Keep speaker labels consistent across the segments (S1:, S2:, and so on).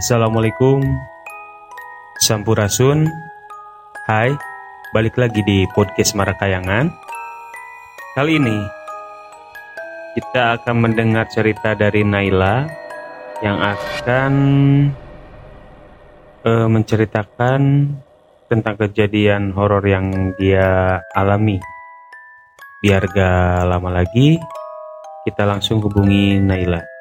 S1: Assalamualaikum. Sampurasun. Hai Balik lagi di podcast Marakayangan. Kali ini Kita akan mendengar cerita dari Naila Yang akan eh, Menceritakan Tentang kejadian horor yang dia alami. Biar gak lama lagi Kita langsung hubungi Naila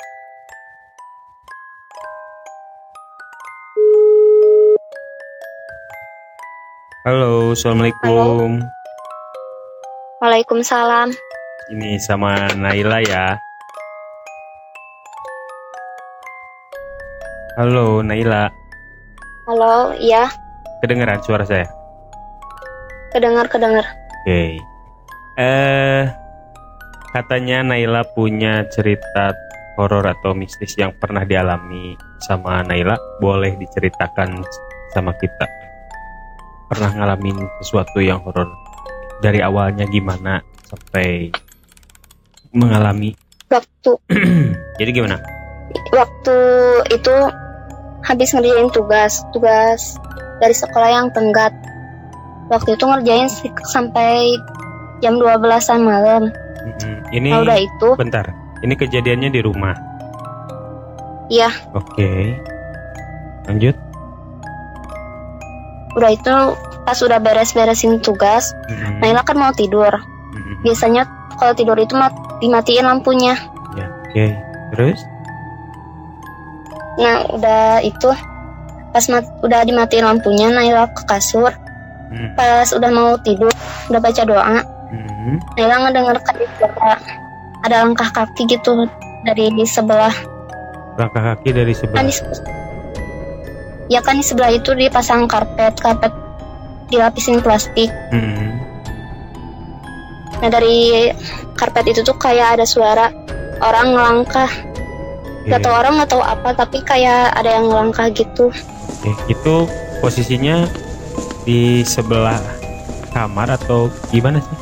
S1: Halo, Assalamualaikum.
S2: Waalaikumsalam.
S1: Ini sama Naila ya. Halo, Naila.
S2: Halo, iya,
S1: Kedengeran suara saya?
S2: kedengar kedengar.
S1: Oke. Eh, katanya Naila punya cerita horor atau mistis yang pernah dialami sama Naila. Boleh diceritakan sama kita. Pernah ngalamin sesuatu yang horor dari awalnya gimana sampai mengalami.
S2: Waktu
S1: Jadi gimana?
S2: waktu itu habis ngerjain tugas, tugas dari sekolah yang tenggat. Waktu itu ngerjain sampai jam 12-an malam.
S1: Ini
S2: Nah, udah itu,
S1: bentar. Ini kejadiannya di rumah.
S2: Iya.
S1: Oke. Lanjut.
S2: Udah itu pas udah beres-beresin tugas,
S1: Mm-mm.
S2: Naila kan mau tidur.
S1: Mm-mm.
S2: Biasanya kalau tidur itu mat dimatiin lampunya.
S1: Ya, oke. Terus?
S2: Nah, udah itu pas mat- udah dimatiin lampunya, Naila ke kasur.
S1: Mm.
S2: Pas udah mau tidur, udah baca doa,
S1: Mm.
S2: Naila ngedenger kayak suara ada langkah kaki gitu dari di sebelah.
S1: Langkah kaki dari sebelah.
S2: Ya kan di sebelah itu dipasang karpet, karpet dilapisin plastik.
S1: Mm.
S2: Nah dari karpet itu tuh kayak ada suara orang ngelangkah.
S1: Oke.
S2: Gak tau orang gak tau apa, tapi kayak ada yang ngelangkah gitu.
S1: Oke, Itu posisinya di sebelah kamar atau gimana sih?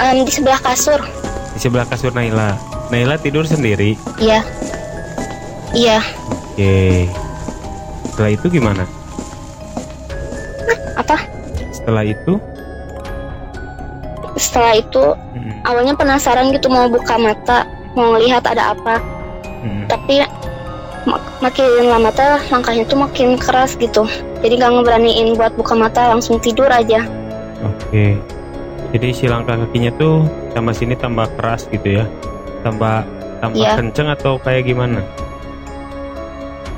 S2: Em, di sebelah kasur,
S1: Di sebelah kasur Naila. Naila tidur sendiri.
S2: iya. Iya,
S1: Oke. Setelah itu gimana?
S2: apa?
S1: Setelah itu?
S2: Setelah itu
S1: Mm.
S2: awalnya penasaran gitu mau buka mata, mau lihat ada apa.
S1: Mm.
S2: tapi mak- makin lama tuh langkahnya tuh makin keras gitu jadi nggak ngeberaniin buat buka mata langsung tidur aja
S1: Oke. Jadi si langkah kakinya tuh tambah sini tambah keras gitu ya. Tambah tambah
S2: Iya.
S1: kenceng atau kayak gimana?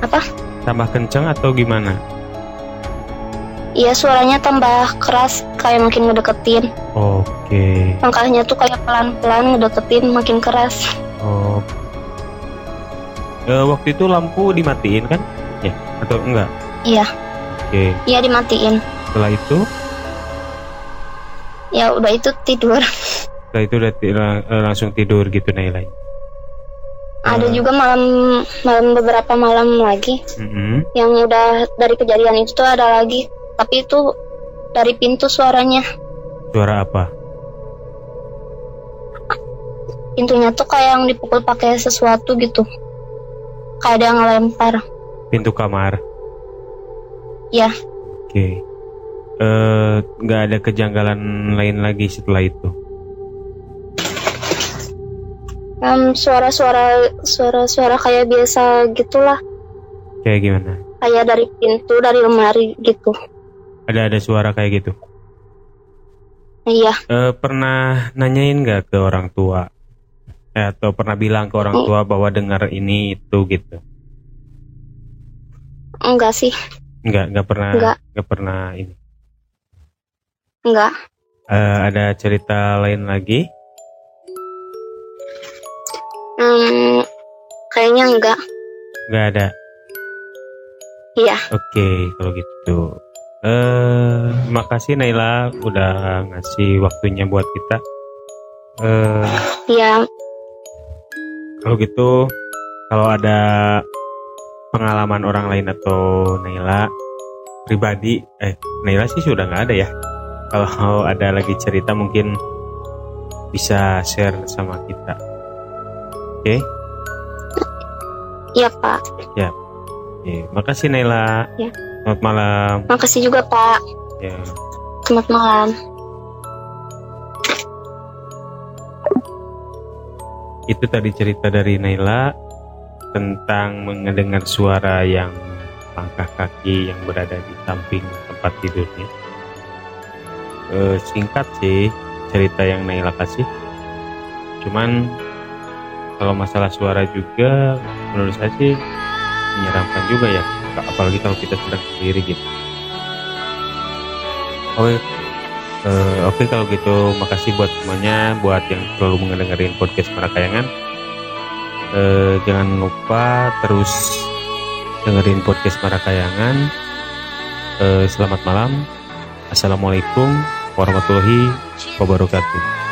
S2: Apa?
S1: Tambah kenceng atau gimana?
S2: iya suaranya tambah keras kayak makin ngedeketin
S1: Oke.
S2: langkahnya tuh kayak pelan-pelan ngedeketin makin keras
S1: Oh. Eh, waktu itu lampu dimatiin kan? Ya, atau enggak?
S2: iya
S1: Oke.
S2: iya dimatiin
S1: Setelah itu,
S2: ya udah itu tidur
S1: setelah itu udah lang- eh, langsung tidur gitu Naila.
S2: Ada
S1: Eh.
S2: juga malam malam beberapa malam lagi
S1: Mm-mm.
S2: yang udah dari kejadian itu tuh ada lagi tapi itu dari pintu suaranya
S1: Suara apa?
S2: pintunya tuh kayak yang dipukul pakai sesuatu gitu kayak ada yang ngelempar
S1: Pintu kamar.
S2: Ya.
S1: Oke. Eh, nggak ada kejanggalan lain lagi setelah itu.
S2: Em, suara-suara suara-suara kayak biasa gitulah
S1: Kayak gimana?
S2: kayak dari pintu dari lemari gitu
S1: Ada ada suara kayak gitu.
S2: iya
S1: Eh, pernah nanyain nggak ke orang tua? Eh, atau pernah bilang ke orang
S2: Mm.
S1: tua bahwa dengar ini itu gitu?
S2: enggak sih
S1: Nggak, nggak pernah,
S2: Nggak.
S1: nggak pernah ini.
S2: enggak
S1: Eh, ada cerita lain lagi?
S2: Kayaknya enggak
S1: Nggak ada.
S2: Iya.
S1: Oke, kalau gitu. Eh, makasih Naila udah ngasih waktunya buat kita. Eh,
S2: iya
S1: kalau gitu, kalau ada pengalaman orang lain atau Naila pribadi, eh Naila sih sudah nggak ada ya. Kalau ada lagi cerita mungkin bisa share sama kita. Oke?
S2: Iya Pak.
S1: Oke, makasih Naila.
S2: Ya.
S1: Selamat malam.
S2: Makasih juga Pak.
S1: Ya.
S2: Selamat malam.
S1: Itu tadi cerita dari Naila tentang mendengar suara yang langkah kaki yang berada di samping tempat tidurnya. Eh, singkat sih cerita yang Naila kasih. Cuman kalau masalah suara juga menurut saya sih menyeramkan juga ya, apalagi kalau kita sedang sendiri gitu. Oke, Eh, Oke kalau gitu makasih buat semuanya buat yang selalu mendengarin podcast Marakayangan. Eh, jangan lupa terus dengerin podcast Marakayangan. Eh, selamat malam. Assalamualaikum warahmatullahi wabarakatuh.